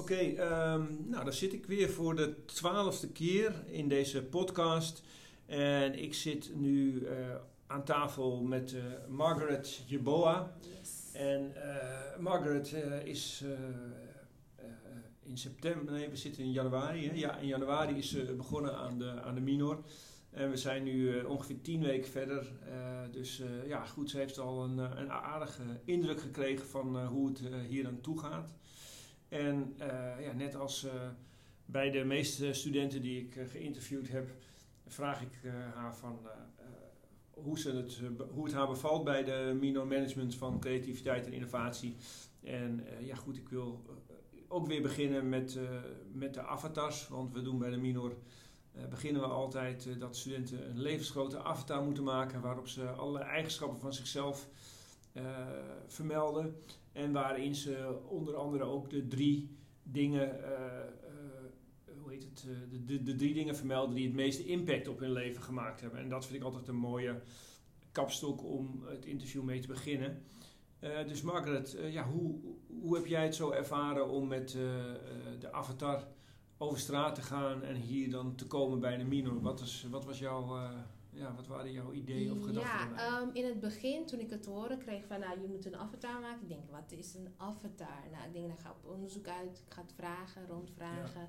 Oké, ehm, nou dan zit ik weer voor de twaalfde keer in deze podcast. En ik zit nu eh, aan tafel met uh, Margaret Jeboa. Yes. En uh, Margaret is in september, nee we zitten in januari. Hè? Ja, in januari is ze begonnen aan de, aan de minor. En we zijn nu ongeveer tien weken verder. dus ja, goed, ze heeft al een, een aardige indruk gekregen van hoe het hier aan toe gaat. En ja, net als bij de meeste studenten die ik geïnterviewd heb, vraag ik haar van hoe, ze het, hoe het haar bevalt bij de minor management van creativiteit en innovatie. En ja, goed, ik wil ook weer beginnen met, met de avatars, want we doen bij de minor. beginnen we altijd dat studenten een levensgrote avatar moeten maken waarop ze alle eigenschappen van zichzelf vermelden. En waarin ze onder andere ook de drie dingen hoe heet het, de, de, de, drie dingen vermelden die het meeste impact op hun leven gemaakt hebben. En dat vind ik altijd een mooie kapstok om het interview mee te beginnen. Dus Margaret, ja, hoe, hoe heb jij het zo ervaren om met de avatar over straat te gaan en hier dan te komen bij de minor? Wat, is, wat, was jouw, ja, wat waren jouw ideeën of gedachten? Ja, um, in het begin toen ik het horen kreeg van nou, je moet een avatar maken. Ik denk, wat is een avatar? Nou, ik denk, dan ga ik op onderzoek uit. Ik ga het vragen, rondvragen. Ja.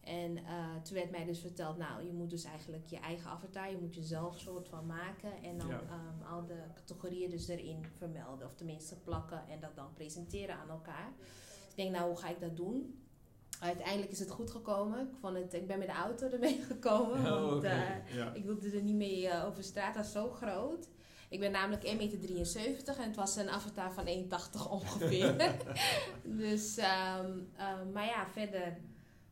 En uh, toen werd mij dus verteld, nou, je moet dus eigenlijk je eigen avatar, je moet jezelf soort van maken en dan ja. um, al de categorieën dus erin vermelden, of tenminste plakken en dat dan presenteren aan elkaar. Dus ik denk, nou, hoe ga ik dat doen? Uiteindelijk is het goed gekomen. Ik, vond het, ik ben met de auto ermee gekomen, Oh, want uh, Ja. ik wilde er niet mee uh, over straat, dat is zo groot. Ik ben namelijk 1,73 meter en het was een avatar van 1,80 ongeveer. dus, um, um, maar ja, verder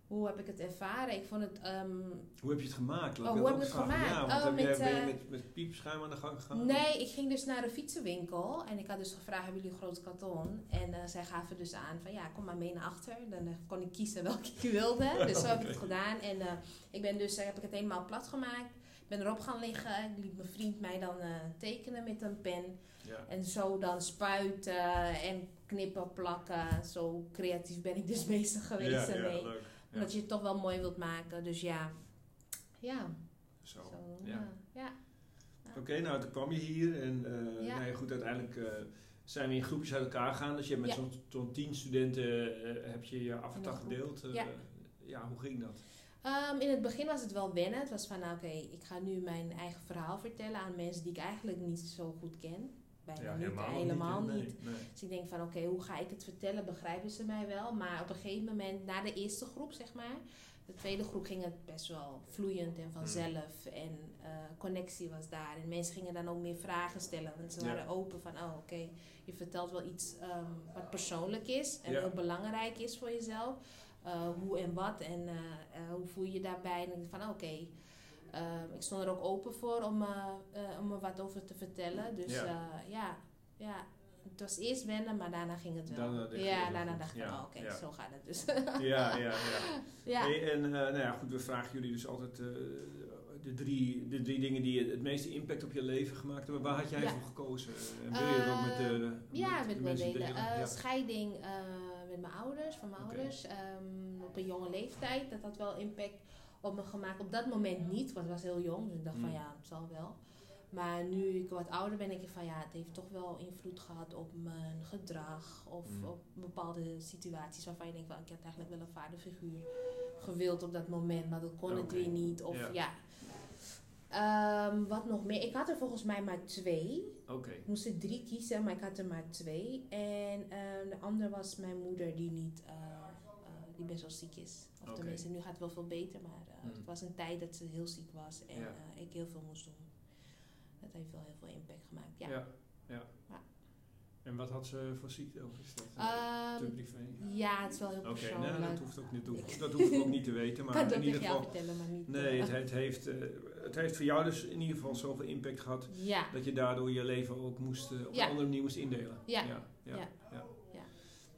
hoe heb ik het ervaren? Ik vond het. Um, Hoe heb je het gemaakt? Laat Oh, hoe heb ik het vragen. gemaakt? Ja, want Oh, heb met, jij, ben je eh, met, met piepschuim aan de gang gegaan? nee, ik ging dus naar een fietsenwinkel en ik had dus gevraagd: hebben jullie een groot karton? En uh, zij gaven dus aan van ja, kom maar mee naar achter. Dan uh, kon ik kiezen welke ik wilde. Dus zo heb ik het gedaan. En uh, ik ben dus, heb ik het helemaal plat gemaakt. Ik ben erop gaan liggen. Ik liet mijn vriend mij dan tekenen met een pen. Ja. En zo dan spuiten en knippen, plakken. Zo creatief ben ik dus bezig geweest ja. Ja, leuk. Omdat je het toch wel mooi wilt maken. Dus ja. Ja. Zo. Zo, ja. ja. ja. Oké, nou toen kwam je hier en uh, Ja. nou ja, goed, uiteindelijk uh, zijn we in groepjes uit elkaar gegaan. Dus je hebt met Ja. zo'n zo'n tien studenten uh, heb je je groep. gedeeld. Uh, Ja. ja, hoe ging dat? Um, in het begin was het wel wennen. Het was van, nou, oké, ik ga nu mijn eigen verhaal vertellen aan mensen die ik eigenlijk niet zo goed ken. Bijna ja, niet, helemaal, helemaal niet. hè? niet. Nee, nee. Dus ik denk van, oké, hoe ga ik het vertellen? Begrijpen ze mij wel? Maar op een gegeven moment, na de eerste groep, zeg maar... De tweede groep ging het best wel vloeiend en vanzelf. En uh, connectie was daar. En mensen gingen dan ook meer vragen stellen. Want ze Ja. waren open van, oh, oké, je vertelt wel iets um, wat persoonlijk is. En Ja. heel belangrijk is voor jezelf. Uh, hoe en wat en uh, uh, hoe voel je je daarbij? En ik van, oké... Okay, uh, ik stond er ook open voor om, uh, uh, om er wat over te vertellen. Dus Ja. ja, ja, ja, het was eerst wennen, maar daarna ging het wel. Ja, daarna goed. dacht ik, Ja, oh, oké, ja. zo gaat het dus. Ja, ja, ja. ja. Hey, en nou ja, goed, we vragen jullie dus altijd de, drie, de drie dingen die het meeste impact op je leven gemaakt hebben. Waar had jij voor gekozen? En wil je het ook met de, met ja, met delen. Scheiding met mijn ouders, van mijn ouders. Um, op een jonge leeftijd. Dat had wel impact op me gemaakt. Op dat moment niet, want ik was heel jong. Dus ik dacht Mm. van ja, het zal wel. Maar nu ik wat ouder ben, denk ik van ja, het heeft toch wel invloed gehad op mijn gedrag. Of Mm. op bepaalde situaties waarvan je denkt van ik had eigenlijk wel een vaderfiguur gewild op dat moment. Maar dat kon het weer niet. Of Ja. ja. Um, wat nog meer? Ik had er volgens mij maar twee. Oké. Ik moest er drie kiezen, maar ik had er maar twee. En uh, de andere was mijn moeder die niet, uh, die best wel ziek is. Of Oké. tenminste, nu gaat het wel veel beter, maar uh, Mm. het was een tijd dat ze heel ziek was en Ja. uh, ik heel veel moest doen. Dat heeft wel heel veel impact gemaakt. Ja. Ja. ja. Ja. En wat had ze voor ziekte? Of is dat Ehm, te privé? ja, het is wel heel Oké, persoonlijk. nou, dat hoeft ook niet, dat hoeft, dat hoeft ik ook niet te weten. ik Maar kan het in ieder geval, vertellen, maar niet. nee, het, het, heeft, het heeft voor jou dus in ieder geval zoveel impact gehad ja. dat je daardoor je leven ook moest, op Ja. een andere manier moest indelen. Ja. ja, ja. Ja. ja. Ja.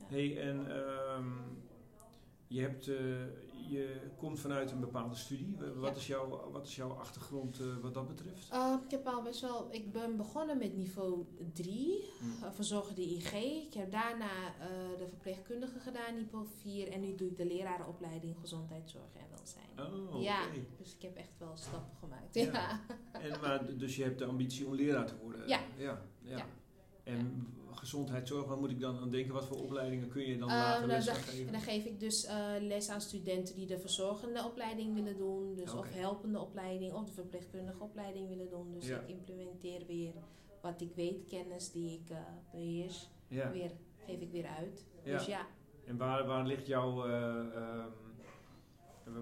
Hey, en um, je hebt, uh, je komt vanuit een bepaalde studie. Wat, Ja. is, jouw, wat is jouw achtergrond eh, wat dat betreft? Uh, ik heb al best wel, ik ben begonnen met niveau 3, Hm. uh, verzorgende IG. Ik heb daarna de verpleegkundige gedaan, niveau 4. En nu doe ik de lerarenopleiding gezondheidszorg en welzijn. Oh, oké. Ja, dus ik heb echt wel stappen gemaakt. Ja. Ja. En, maar, dus je hebt de ambitie om leraar te worden? Ja. ja, ja. En gezondheidszorg, waar moet ik dan aan denken? Wat voor opleidingen kun je dan Uh, later nou, les geven? dan geef ik dus uh, les aan studenten die de verzorgende opleiding willen doen. Dus of helpende opleiding of de verpleegkundige opleiding willen doen. Dus Ja. ik implementeer weer wat ik weet, kennis die ik uh, beheers, Ja. weer, geef ik weer uit. Ja. Dus ja, En waar, waar ligt jouw... eh, ehm,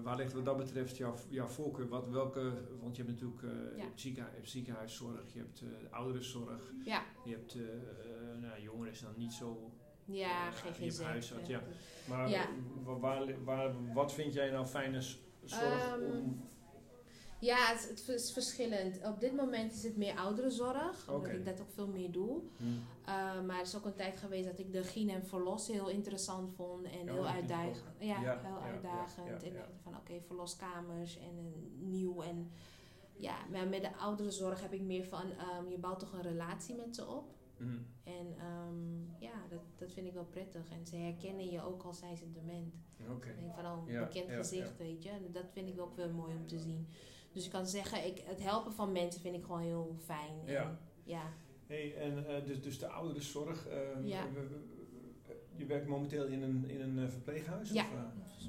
waar ligt wat dat betreft jouw, jouw voorkeur? Wat, welke, want je hebt natuurlijk eh, Ja. hebt ziekenhuiszorg, je hebt eh, ouderenzorg, ja. je hebt eh, nou, jongeren is dan niet zo... Ja, GGZ. je hebt huisarts, ja. Maar waar, waar, wat vind jij nou fijne zorg Ehm, om... Ja, het, het is verschillend. Op dit moment is het meer ouderenzorg, omdat Oké. ik dat ook veel meer doe. Hm. Uh, maar er is ook een tijd geweest dat ik de gyn en verlos heel interessant vond en Ja, heel uitdagend. Ja, Ja, heel uitdagend. en van oké, verloskamers en een nieuw. En ja, maar met de ouderenzorg heb ik meer van um, je bouwt toch een relatie met ze op. Hm. En um, ja, dat, dat vind ik wel prettig. En ze herkennen je ook al zijn ze dement. Oké. Ik denk van, oh, Ja, bekend ja, gezicht, ja. weet je. En dat vind ik ook wel mooi om te zien. Dus ik kan zeggen, ik, het helpen van mensen vind ik gewoon heel fijn. Ja. En, ja. Hey, en eh, dus, dus de ouderenzorg. eh, Ja. we- we- we- je werkt momenteel in een, in een eh, verpleeghuis? Ja.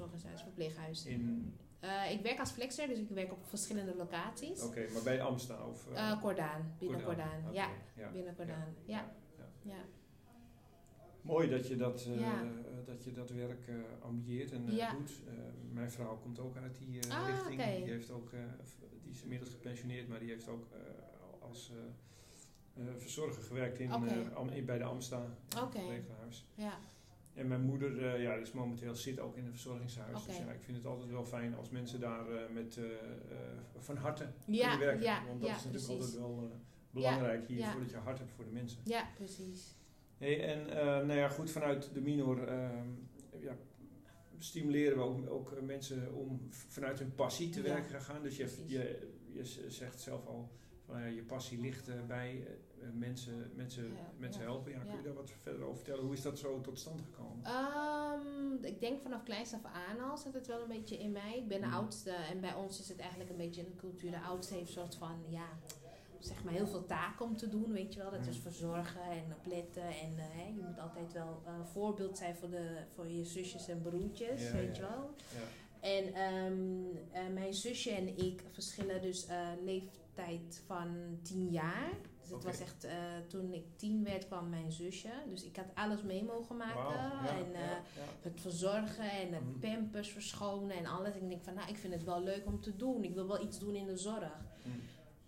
Of, verpleeghuis. in, Uh, ik werk als flexer, dus ik werk op verschillende locaties. Oké, maar bij Amsta? Of, eh, Uh, Cordaan, binnen Cordaan. Oké, Ja, ja. binnen Cordaan. Ja. ja. Ja. Mooi dat je dat, eh, Ja. dat, je dat werk eh ambieert en eh, Ja. doet. Mijn vrouw komt ook uit die Ah, richting. Die, heeft ook, die is inmiddels gepensioneerd, maar die heeft ook als verzorger gewerkt in, Oké. Am- in- bij de Amsta, in het verpleeghuis. Ja. En mijn moeder ja, is momenteel zit ook in een verzorgingshuis. Dus ja, ik vind het altijd wel fijn als mensen daar met, van harte Ja, kunnen werken. Want dat is natuurlijk altijd wel belangrijk hier, voordat je hart hebt voor de mensen. ja, precies. Hey, en eh, nou ja, goed, vanuit de minor ehm, ja, stimuleren we ook, ook mensen om vanuit hun passie te werken te gaan. Dus je, je, je zegt zelf al, van, ja, je passie ligt eh, bij eh, mensen, mensen, mensen helpen. Ja, kun je daar wat verder over vertellen? Hoe is dat zo tot stand gekomen? Um, ik denk vanaf kleins af aan al zat het wel een beetje in mij. Ik ben de Mhm. oudste en bij ons is het eigenlijk een beetje een cultuur. De oudste heeft een soort van, ja, zeg maar heel veel taken om te doen, weet je wel. Dat is Mhm. verzorgen en opletten en eh, hè, je moet altijd wel een voorbeeld zijn voor, de, voor je zusjes en broertjes, Ja, weet ja. je wel. Ja. En ehm, eh, mijn zusje en ik verschillen dus eh, leeftijd van 10 jaar. Dus het was echt, eh, toen ik tien werd kwam mijn zusje. Dus ik had alles mee mogen maken. En eh, het verzorgen en het Mhm. pampers verschonen en alles. En ik denk van, nou, ik vind het wel leuk om te doen. Ik wil wel iets doen in de zorg. Hm.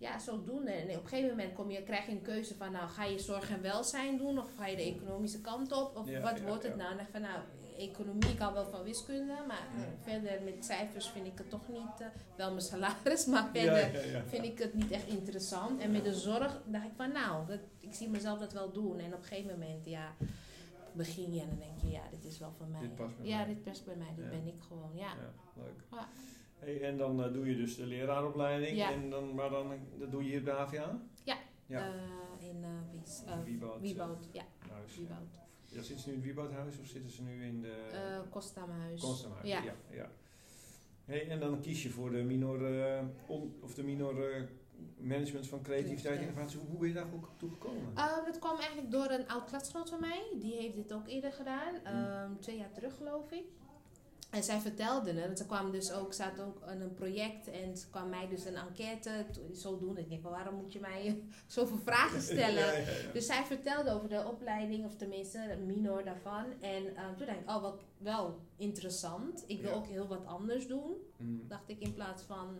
Ja, zodoende. En op een gegeven moment kom je, krijg je een keuze van, nou, ga je zorg en welzijn doen? Of ga je de economische kant op? Of Ja, wat ja, wordt het nou? En dacht van, nou, economie, ik hou wel van wiskunde. Maar verder met cijfers vind ik het toch niet, eh, wel mijn salaris, maar verder vind ik het niet echt interessant. En met de zorg dacht ik van, nou, dat, ik zie mezelf dat wel doen. En op een gegeven moment, ja, begin je en dan denk je, ja, dit is wel van mij. Dit past bij ja, mij. dit past bij mij, dit Ja. ben ik gewoon, ja. Ja, leuk. Ja. Hey, en dan eh, doe je dus de leraaropleiding, Ja. en dan, maar dan, dat doe je hier de HVA? Ja. Eh, in uh, Wies, eh, Wieboud, Wieboud, ja, huis. Wieboud. Ja, zitten ze nu in het Wieboudhuis of zitten ze nu in de Eh Kostamhuis. Constamhuis? Ja. ja. ja. Hey, en dan kies je voor de minor, eh, on- of de minor eh, management van creativiteit en innovatie. Hoe, hoe ben je daar ook toe gekomen? Dat kwam eigenlijk door een oud klasgenoot van mij. Die heeft dit ook eerder gedaan. Hmm. ehm, twee jaar terug geloof ik. En zij vertelde het. Ze kwam dus ook, ze had ook een, een project en ze kwam mij dus een enquête zo doen. Ik denk, waarom moet je mij zoveel vragen stellen? Ja, ja, ja. Dus zij vertelde over de opleiding, of tenminste minor daarvan. En ehm, toen dacht ik, oh, wat wel interessant. Ik wil ook heel wat anders doen, Mm, dacht ik, in plaats van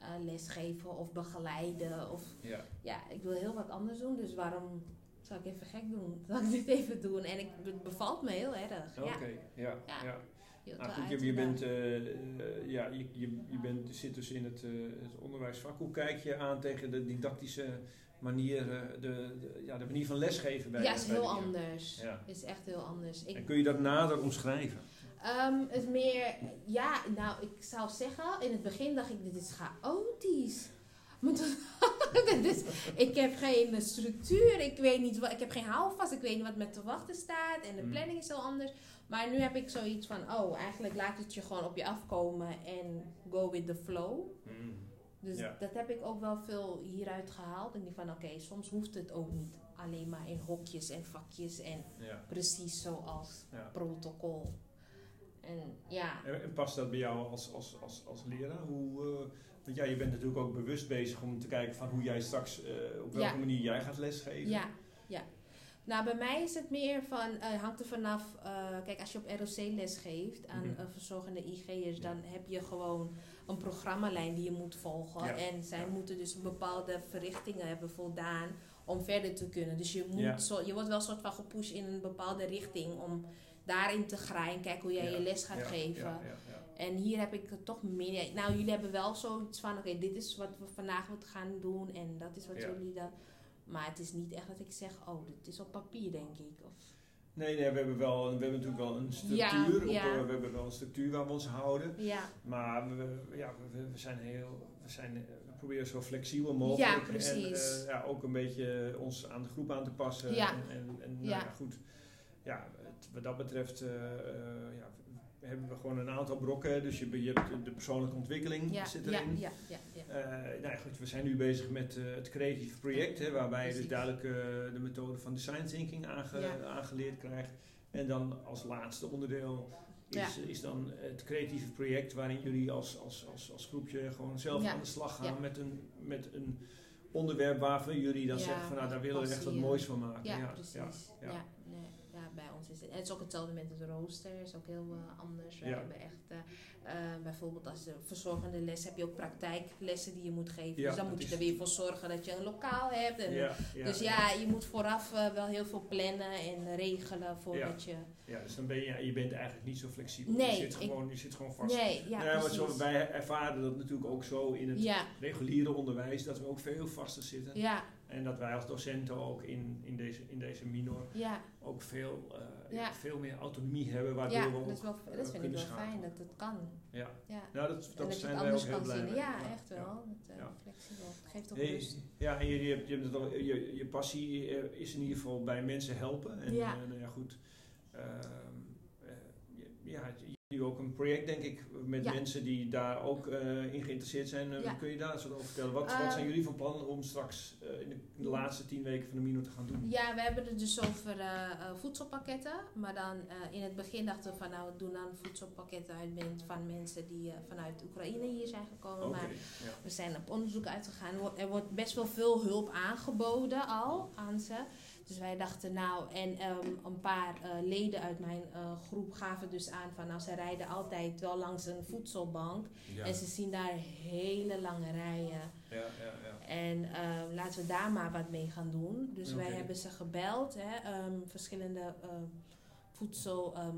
eh, lesgeven of begeleiden. Of ja. ik wil heel wat anders doen, dus waarom zou ik even gek doen? Zal ik dit even doen? En ik, het bevalt me heel erg. Oké, ja. Ja. Nou veel goed, je, je bent, eh, eh, ja, je, je, je bent, zit dus in het, eh, het onderwijsvak. Hoe kijk je aan tegen de didactische manier, de, de, ja, de manier van lesgeven bij Ja, is bij heel de- anders. Ja. Is echt heel anders. Ik, En kun je dat nader omschrijven? Ehm, het meer, ja, nou, ik zou zeggen, in het begin dacht ik, dit is chaotisch. Maar toen- dit is, ik heb geen structuur, ik weet niet wat, ik heb geen houvast, ik weet niet wat me te wachten staat en de Mm. planning is heel anders. Maar nu heb ik zoiets van, oh, eigenlijk laat het je gewoon op je afkomen en go with the flow. Mm. Dus Ja. dat heb ik ook wel veel hieruit gehaald. En die van, oké, soms hoeft het ook niet alleen maar in hokjes en vakjes en Ja. precies zoals Ja. protocol. En ja, En, en past dat bij jou als, als, als, als leraar? Hoe, eh, want ja, je bent natuurlijk ook bewust bezig om te kijken van hoe jij straks, eh, op welke Ja. manier jij gaat lesgeven. ja, ja. Nou, bij mij is het meer van, eh hangt er vanaf, eh, kijk, als je op ROC les geeft aan Mhm. verzorgende IG'ers, dan heb je gewoon een programmalijn die je moet volgen. Ja, En zij moeten dus bepaalde verrichtingen hebben voldaan om verder te kunnen. Dus je, moet zo, je wordt wel een soort van gepusht in een bepaalde richting om daarin te gaan en kijken hoe jij je les gaat Ja, geven. En hier heb ik het toch meer. Nou, jullie hebben wel zoiets van: oké, dit is wat we vandaag wat gaan doen en dat is wat Ja. jullie dan. Maar het is niet echt dat ik zeg: oh, dit is op papier, denk ik. Of, Nee, nee, we hebben, wel, we hebben natuurlijk wel een structuur. Ja, we hebben wel een structuur waar we ons houden. ja, Maar we, ja, we, we zijn heel, we, zijn, we proberen zo flexibel mogelijk. Ja, precies. En eh, ja, ook een beetje ons aan de groep aan te passen. Ja. En, en, en nou Ja. goed. Ja, het- wat dat betreft eh, eh, ja, hebben we gewoon een aantal brokken. Dus je, je hebt de persoonlijke ontwikkeling ja, zit erin. ja, ja, ja. Eh, nou goed, we zijn nu bezig met eh, het creatieve project, hè, waarbij je dus duidelijk eh, de methode van design thinking aange- aangeleerd krijgt. En dan als laatste onderdeel is, is dan het creatieve project waarin jullie als, als, als, als groepje gewoon zelf aan de slag gaan met, een, met een onderwerp waarvan jullie dan zeggen van nou daar willen we echt wat moois van maken. Ja, ja, precies. ja, Ja, ja. nee, ja, bij ons is het. En het is ook hetzelfde met het rooster, is ook heel eh, anders. We Ja. hebben echt, eh, eh, bijvoorbeeld als je verzorgende les heb je ook praktijklessen die je moet geven. Ja, dus dan moet je er weer voor zorgen dat je een lokaal hebt. En Ja, ja, dus ja, je moet vooraf wel heel veel plannen en regelen voordat je. ja, dus dan ben je, je bent eigenlijk niet zo flexibel. Nee, je, zit ik- gewoon, je zit gewoon vast. Nee, ja, Ja, maar zo, precies. wij ervaren dat natuurlijk ook zo in het reguliere onderwijs, dat we ook veel vaster zitten. ja, En dat wij als docenten ook in, in, deze, in deze minor ja, ook veel, eh, Ja. ja, veel meer autonomie hebben, waardoor ja. we ook Dat, is wel, eh, dat vind ik wel schakelen. fijn dat het kan. Ja, Ja. nou, dat, dat dat zijn wij ook heel blij mee. Ja, echt wel. Ja. Het, eh, Ja. Flexibel. Geeft ook Hey, rust. ja, en je, je, hebt, je, hebt het al, je, je passie eh, is in ieder geval bij mensen helpen. En Ja. eh, nou ja, goed. Ehm, eh, je- ja, jullie ook een project, denk ik, met Ja. mensen die daar ook eh, in geïnteresseerd zijn. Eh, Ja. Kun je daar eens over vertellen? Wat, Eh, wat zijn jullie van plan om straks eh, in, de, in de laatste tien weken van de minor te gaan doen? Ja, we hebben het dus over eh, eh, voedselpakketten. Maar dan eh, in het begin dachten we van nou, we doen dan voedselpakketten uit van mensen die eh, vanuit Oekraïne hier zijn gekomen. Maar ja. we zijn op onderzoek uitgegaan. Er wordt best wel veel hulp aangeboden al aan ze. Dus wij dachten nou, en ehm, een paar eh, leden uit mijn eh, groep gaven dus aan van nou, ze rijden altijd wel langs een voedselbank. Ja. En ze zien daar hele lange rijen. Ja, ja, ja. En eh, laten we daar maar wat mee gaan doen. Dus wij hebben ze gebeld, hè, ehm, verschillende ehm voedsel ehm,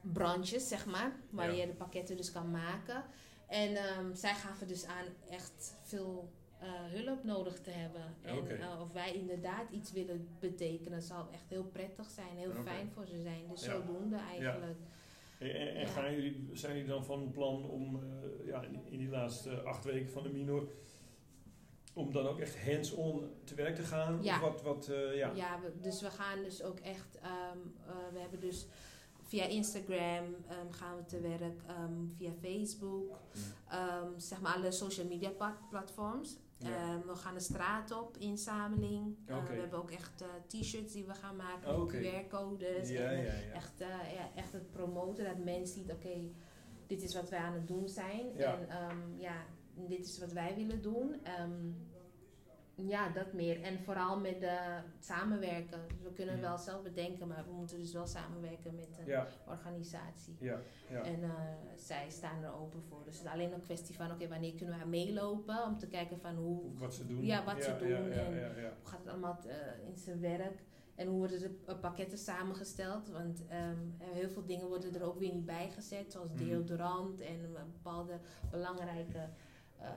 branches, zeg maar, waar je de pakketten dus kan maken. En ehm, zij gaven dus aan echt veel hulp nodig te hebben. En eh, of wij inderdaad iets willen betekenen, zal echt heel prettig zijn, heel fijn voor ze zijn. Dus Ja. zodoende eigenlijk. En, en- gaan jullie, zijn jullie dan van plan om eh, ja, in, die laatste acht weken van de minor, om dan ook echt hands-on te werk te gaan? Ja. Of wat, wat eh, ja. Ja, dus we gaan dus ook echt, ehm, eh, we hebben dus via Instagram ehm, gaan we te werk, ehm, via Facebook, zeg maar alle social media pla- platforms. Ja. Ehm, we gaan de straat op, inzameling. Eh, we hebben ook echt eh, t-shirts die we gaan maken Oké. met QR-codes. ja, en, ja, ja. Echt, eh, ja, echt het promoten, dat mensen zien, oké, dit is wat wij aan het doen zijn. En ehm, ja, dit is wat wij willen doen. Ehm, ja, dat meer. En vooral met de samenwerken. Dus we kunnen Mm. wel zelf bedenken, maar we moeten dus wel samenwerken met een Ja, organisatie. ja, ja. En eh, zij staan er open voor. Dus het is alleen een kwestie van, oké, wanneer kunnen we meelopen? Om te kijken van hoe, Wat ze doen. Ja, wat ze doen Ja, ja, en- hoe gaat het allemaal eh, in zijn werk? En hoe worden de eh, pakketten samengesteld? Want er- heel veel dingen worden er ook weer niet bij gezet, zoals Mhm. deodorant en bepaalde belangrijke eh,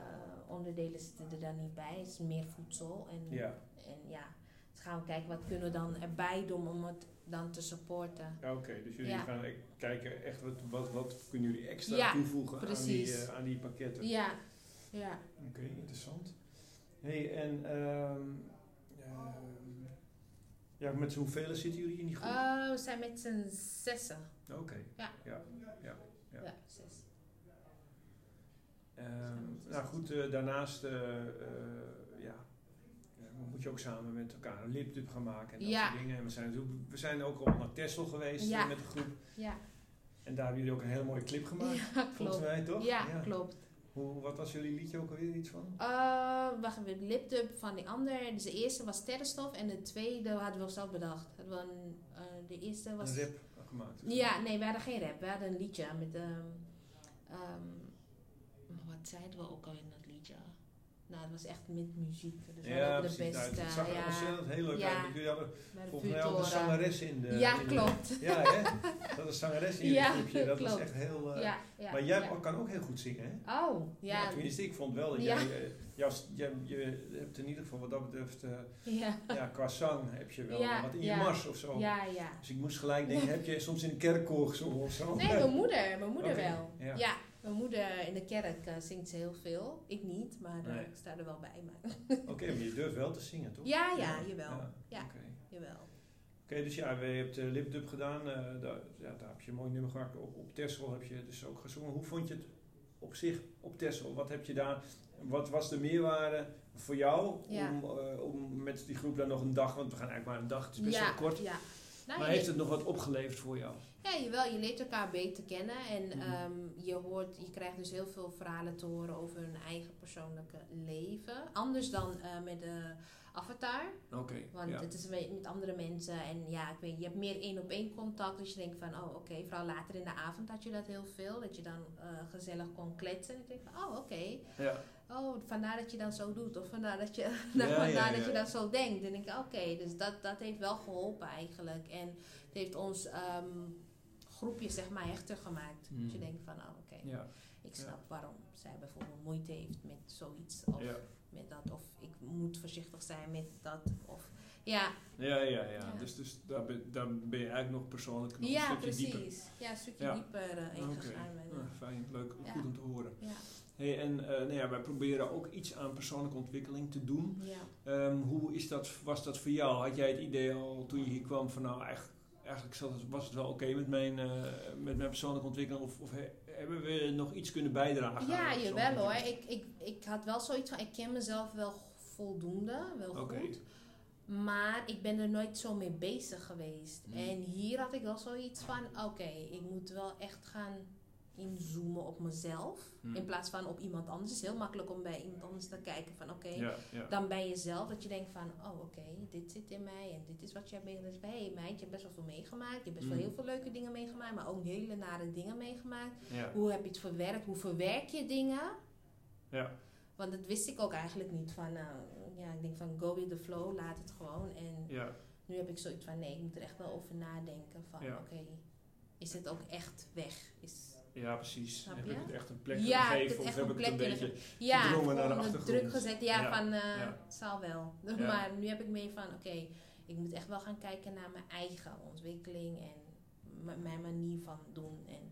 onderdelen zitten er dan niet bij. Het is meer voedsel. En Ja. en ja, het gaan we kijken wat kunnen we dan erbij doen om het dan te supporten. Ja, Oké, dus jullie Ja. gaan e- kijken echt wat, wat, wat kunnen jullie extra Ja, toevoegen aan die, eh, aan die pakketten. Ja, ja. Oké, interessant. hey, en ehm, ehm, ja, met z'n hoeveel zitten jullie in die groep? Eh, we zijn met z'n zessen. Oké. Ja, ja. Ja. Ehm, nou goed, eh, daarnaast eh, eh, ja, moet je ook samen met elkaar een lipdub gaan maken en dat Ja. soort dingen. En we zijn, we zijn ook al naar Texel geweest Ja. met de groep. Ja, En daar hebben jullie ook een hele mooie clip gemaakt, ja volgens mij toch? Ja, klopt. Hoe, wat was jullie liedje ook alweer iets van? Uh, wacht even, lipdub van die ander. Dus de eerste was sterrenstof en de tweede hadden we zelf bedacht. Hadden we een, de eerste was... Een rap gemaakt. Ja, nee, we hadden geen rap. We hadden een liedje met... ehm ehm, wat zeiden we ook al in dat liedje? Nou, het was echt met muziek. Dus Ja, de. Nou, beste. het zag er ja, ontzettend heel leuk Ja. uit. want Jullie hadden volgens mij ook een zangeres in de... Ja, in de- klopt. ja, hè? Dat is zangeres in Ja, het clipje. Dat was klopt. echt heel... eh, Ja, maar jij kan ook heel goed zingen, hè? Oh, Ja, ja. tenminste, ik vond wel dat jij, eh, jij, je hebt in ieder geval wat dat betreft, eh, Ja, ja, qua zang heb je wel wat in je mars of zo. ja, ja. Dus ik moest gelijk denken, heb je soms in een kerkkoor gezongen of zo? Nee, mijn moeder. Mijn moeder wel. ja. Mijn moeder in de kerk eh, zingt ze heel veel. Ik niet, maar eh, Nee. ik sta er wel bij. Oké, maar je durft wel te zingen, toch? Ja, ja, jawel. Ja, Ja. Oké, jawel. Oké, dus ja, je hebt uh, lipdub gedaan. daar, ja, daar heb je een mooi nummer gemaakt. Op, op Texel heb je dus ook gezongen. Hoe vond je het op zich op Texel? Wat heb je daar... Wat was de meerwaarde voor jou Ja. om, om met die groep dan nog een dag... Want we gaan eigenlijk maar een dag, het is best wel kort. Nou, maar heeft het nog wat opgeleverd voor jou? ja, jawel, je leert elkaar beter kennen. En ehm, je, hoort, je krijgt dus heel veel verhalen te horen over hun eigen persoonlijke leven. Anders dan eh, met de avatar. Oké, Want ja. het is met met andere mensen en ja, ik weet, je hebt meer één op één contact. Dus je denkt van, oh oké, vooral later in de avond had je dat heel veel. Dat je dan eh, gezellig kon kletsen. En ik denk van, oh oké, ja. Oh vandaar dat je dan zo doet. Of vandaar dat je, Ja, vandaar ja, dat ja. je dan zo denkt. En denk ik, oké, dus dat, dat heeft wel geholpen eigenlijk. En het heeft ons ehm, groepje zeg maar hechter gemaakt. Hmm. Dat je denkt van, oh oké, Ja, ik snap waarom zij bijvoorbeeld moeite heeft met zoiets. Of ja. met dat. Of ik moet voorzichtig zijn met dat. Of ja, Ja, ja, ja. Ja. Dus, dus daar, ben, daar ben je eigenlijk nog persoonlijk nog Ja, een stukje precies. dieper. Ja, een stukje Ja. dieper eh, ingegaan. ben. Ah, fijn, leuk, Ja. goed om te horen. Ja, Hey, en eh, nou ja, wij proberen ook iets aan persoonlijke ontwikkeling te doen. ja. Ehm, hoe is dat, was dat voor jou? Had jij het idee al toen je hier kwam van nou eigenlijk, eigenlijk zat het- was het wel oké met, mijn, eh, met mijn persoonlijke ontwikkeling? Of, of he- hebben we nog iets kunnen bijdragen? ja jawel hoor. Ik, ik, ik had wel zoiets van, ik ken mezelf wel voldoende, wel goed. Maar ik ben er nooit zo mee bezig geweest. Hmm. En hier had ik wel zoiets van, oké, ik moet wel echt gaan inzoomen op mezelf. Hmm. In plaats van op iemand anders. Het is heel makkelijk om bij iemand anders te kijken van, oké, Ja, ja. dan bij jezelf. Dat je denkt van, oh oké, dit zit in mij en dit is wat jij bent. Dat is, hey meid, je hebt best wel veel meegemaakt. Je hebt best wel Mm. heel veel leuke dingen meegemaakt, maar ook hele nare dingen meegemaakt. ja. Hoe heb je het verwerkt? Hoe verwerk je dingen? ja. Want dat wist ik ook eigenlijk niet. Van, nou, ja, ik denk van go with the flow, laat het gewoon. En nu heb ik zoiets van, nee, ik moet er echt wel over nadenken. Van, oké, is het ook echt weg? Is, Ja, precies. Heb ik het echt een plek Ja, heb ik gegeven het of echt heb een ik het een plek beetje... ja, Gedrongen naar de achtergrond. druk gezet. Ja, Ja, van, eh, ja. het zal wel. Maar nu heb ik meer van, oké, ik moet echt wel gaan kijken naar mijn eigen ontwikkeling en mijn manier van doen. En,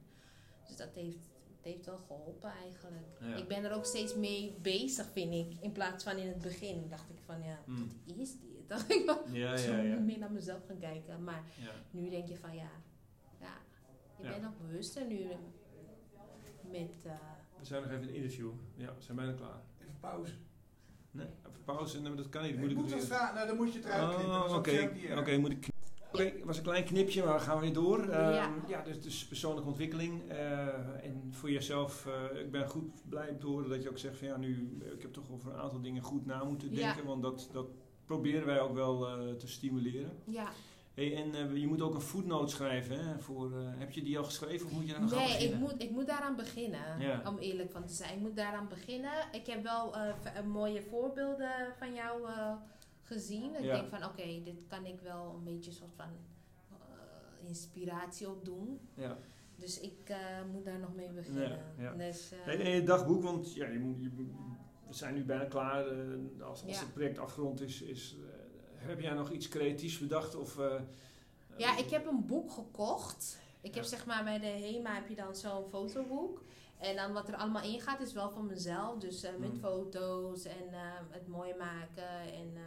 dus dat heeft, heeft wel geholpen eigenlijk. Ik ben er ook steeds mee bezig, vind ik. In plaats van in het begin dacht ik van, ja, Mm. wat is dit? Dacht ik wel Ja, meer naar mezelf gaan kijken. Maar nu denk je van, ja, ja je Ja. bent nog bewuster nu met... eh, We zijn nog even in een interview. Ja, we zijn bijna klaar. Even pauze. Nee, even pauze. Nee, maar dat kan niet. Moet ik moet vragen. Nou, dan moet je het eruit knippen. Oh, oké. Oké, moet ik... Oké, was een klein knipje, maar we gaan weer door. Ehm, Ja. ja, dus, dus persoonlijke ontwikkeling. eh, en voor jezelf, eh, ik ben goed blij om te horen dat je ook zegt van ja, nu, ik heb toch over een aantal dingen goed na moeten Ja. denken. Want dat, dat proberen wij ook wel eh, te stimuleren. ja, Hey, en eh, je moet ook een footnote schrijven. Hè, voor, eh, heb je die al geschreven of moet je daar nog aan Nee, ik beginnen? moet, ik moet daaraan beginnen. Ja. Om eerlijk van te zijn. Ik moet daaraan beginnen. Ik heb wel eh, mooie voorbeelden van jou gezien. Ik Ja. denk van oké, dit kan ik wel een beetje soort van inspiratie op doen. Ja. Dus ik moet daar nog mee beginnen. Ja. Dus, Hey, en je dagboek, want ja, je moet, je, we zijn nu bijna klaar. als als het project afgerond is, is heb jij nog iets creatiefs bedacht? Of, eh, Ja, ik heb een boek gekocht. Ik heb zeg maar bij de HEMA heb je dan zo'n fotoboek. En dan wat er allemaal in gaat is wel van mezelf. Dus eh, met Hmm. foto's en eh, het mooi maken. En eh,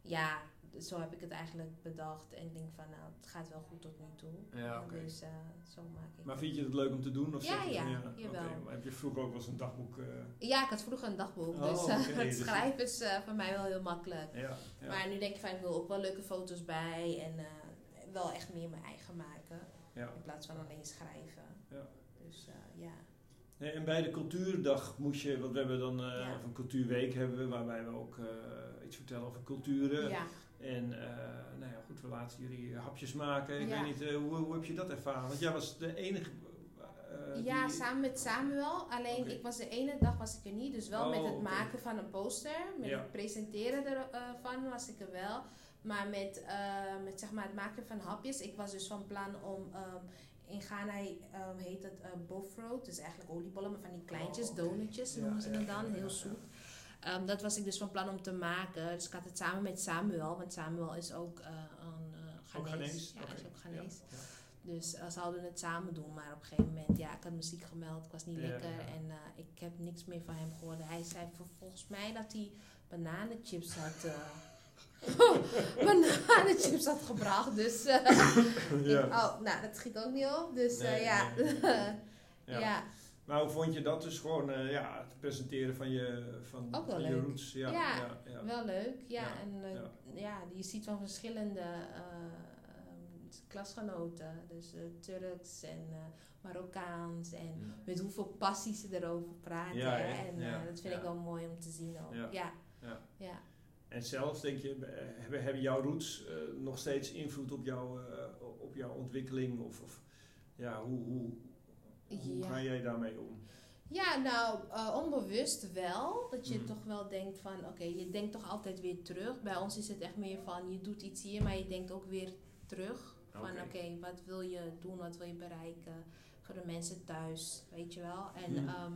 ja, zo heb ik het eigenlijk bedacht. En ik denk van nou, het gaat wel goed tot nu toe. Ja. Dus eh, zo maak ik Maar vind je het leuk om te doen? Of Ja, zeg je van, ja, maar heb je vroeger ook wel eens een dagboek? eh, Ja, ik had vroeger een dagboek. Oh, dus eh, het dus- schrijven is eh, voor mij wel heel makkelijk. ja, ja. Maar nu denk ik van ik wil ook wel leuke foto's bij. En eh, wel echt meer mijn eigen maken. ja. In plaats van alleen schrijven. Ja. Dus eh, ja. Nee, En bij de cultuurdag moest je, want we hebben dan, eh, Ja. of een cultuurweek hebben we, waarbij we ook eh, iets vertellen over culturen. ja. En eh, nou ja, goed, we laten jullie hapjes maken. Ik Ja. weet niet, eh, hoe, hoe heb je dat ervaren? Want jij was de enige... eh, ja, samen met Samuel. Alleen ik was de ene dag was ik er niet. Dus wel Oh, met het oké. maken van een poster. Met Ja. het presenteren ervan was ik er wel. Maar met, eh, met zeg maar het maken van hapjes. Ik was dus van plan om... ehm, in Ghana ehm, heet het eh bofroot. Dus eigenlijk oliebollen, maar van die kleintjes, Oh, donutjes Ja, noemen ze ja, het dan. heel zoet. Ehm, dat was ik dus van plan om te maken. Dus ik had het samen met Samuel. Want Samuel is ook eh, een uh, Ook Ghanese. Ja, is ook Ghanese. Ja, Dus uh, ze zouden het samen doen, maar op een gegeven moment, ja, ik had muziek gemeld, ik was niet Ja, lekker ja. en uh, ik heb niks meer van hem gehoord. Hij zei volgens mij dat hij bananenchips had, bananenchips had gebracht. Dus uh, ik- oh, nou, dat schiet ook niet op. Dus Nee, ja. nee, ja. Ja. Maar hoe vond je dat dus gewoon, eh, ja, het presenteren van je, van, Ook wel van je roots? Ja, Ja, ja, ja. wel leuk. Ja, en uh, ja. je ziet van verschillende uh, um, klasgenoten, dus Turks en Marokkaans en Ja. met hoeveel passie ze erover praten. En dat vind ik wel mooi om te zien ook. Ja. Ja. En zelf denk je, eh, hebben, hebben jouw roots eh, nog steeds invloed op, jouw eh, op jouw ontwikkeling? Of, of ja, hoe, hoe, hoe Ja. ga jij daarmee om? Ja, nou, uh, onbewust wel. Dat je Mhm. toch wel denkt van, oké, je denkt toch altijd weer terug. Bij ons is het echt meer van, je doet iets hier, maar je denkt ook weer terug. Van, Oké. wat wil je doen, wat wil je bereiken voor de mensen thuis, weet je wel. En Mhm. ehm,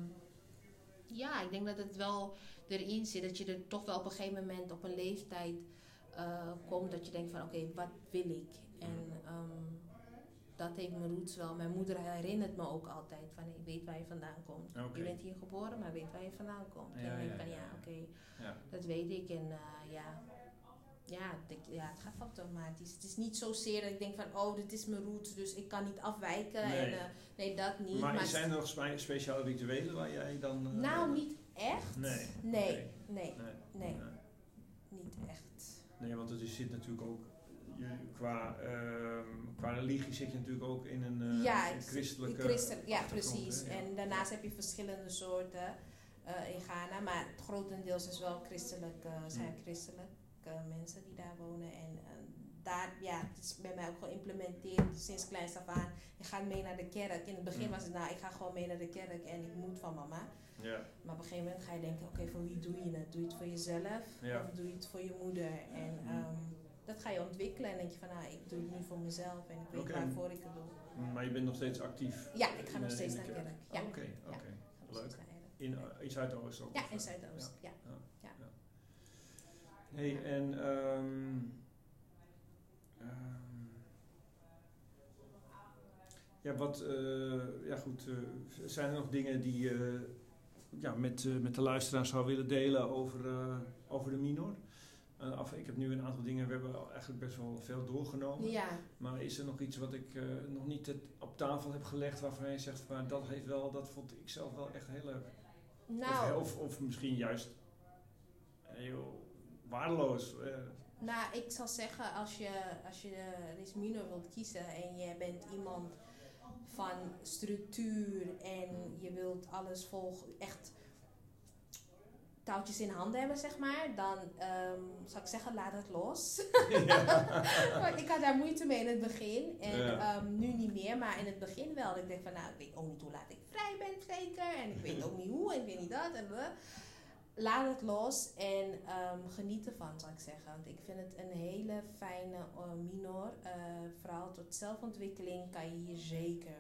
ja, ik denk dat het wel erin zit. Dat je er toch wel op een gegeven moment op een leeftijd uh, komt dat je denkt van, oké, wat wil ik? En ehm, dat heeft mijn roots wel. Mijn moeder herinnert me ook altijd van, ik weet waar je vandaan komt. Je bent hier geboren, maar weet waar je vandaan komt. Ja, en dan denk ja, ik van, ja, ja, ja. oké, Ja. dat weet ik. En uh, ja, ja, ik- ja, het gaat automatisch. Het is niet zozeer dat ik denk van, oh, dit is mijn roots, dus ik kan niet afwijken. Nee. En, uh, nee, dat niet. Maar, maar zijn er nog spe- speciale rituelen waar jij dan... eh, nou, niet echt. Nee. Nee, nee, Nee. nee, niet echt. Nee, want het is, zit natuurlijk ook... Qua, ehm, qua religie zit je natuurlijk ook in een eh, ja, een ik- christelijke... Christen, ja, precies. hè? En daarnaast heb je verschillende soorten uh, in Ghana, maar het grotendeels is wel christelijk, uh, zijn Mm. christelijke mensen die daar wonen. En uh, daar, ja, het is bij mij ook geïmplementeerd sinds kleins af aan. Je gaat mee naar de kerk. In het begin Mm. was het, nou, ik ga gewoon mee naar de kerk en ik moet van mama. Ja. Maar op een gegeven moment ga je denken, oké, voor wie doe je het? Doe je het voor jezelf of doe je het voor je moeder? En Mm. um, dat ga je ontwikkelen en denk je van, nou, ik doe het nu voor mezelf en ik weet waarvoor ik het doe. Maar je bent nog steeds actief? Ja, ik ga nog steeds naar kerk. Ja. Oké, Ja. oké. Leuk. In, eh, in Zuidoost ook? Ja, in? Zuidoost. Ja. Hey, en ehm ehm, ja, wat, eh, ja goed, eh, zijn er nog dingen die je ja, met, met de luisteraar zou willen delen over, over de minor? Eh, af, ik heb nu een aantal dingen, we hebben eigenlijk best wel veel doorgenomen. Ja, Maar is er nog iets wat ik eh, nog niet het- op tafel heb gelegd waarvan je zegt, maar dat heeft wel, dat vond ik zelf wel echt heel leuk. nou, Of, of, of misschien juist heel waardeloos. eh. nou, ik zal zeggen, als je, als je wilt kiezen en je bent iemand van structuur en je wilt alles volgen, echt touwtjes in handen hebben, zeg maar, dan um, zou ik zeggen, laat het los. Ik had daar moeite mee in het begin en Ja. um, nu niet meer, maar in het begin wel. Ik denk van, nou, ik weet ook niet hoe laat ik vrij ben, zeker, en ik weet ook niet hoe en ik weet niet dat en we. Laat het los en um, geniet ervan, zou ik zeggen. Want ik vind het een hele fijne uh, minor. Uh, vooral tot zelfontwikkeling kan je hier zeker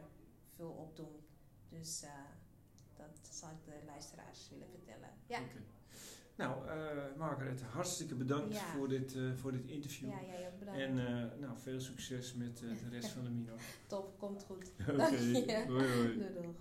veel op doen. Dus uh, dat zal ik de luisteraars willen vertellen. Ja. Nou, uh, Margaret, hartstikke bedankt Ja. voor, dit, eh, voor dit interview. Ja, jij ook bedankt. En eh, nou, veel succes met de rest van de minor. Top, komt goed. Oké, Dank je. hoi hoi. Doei doeg.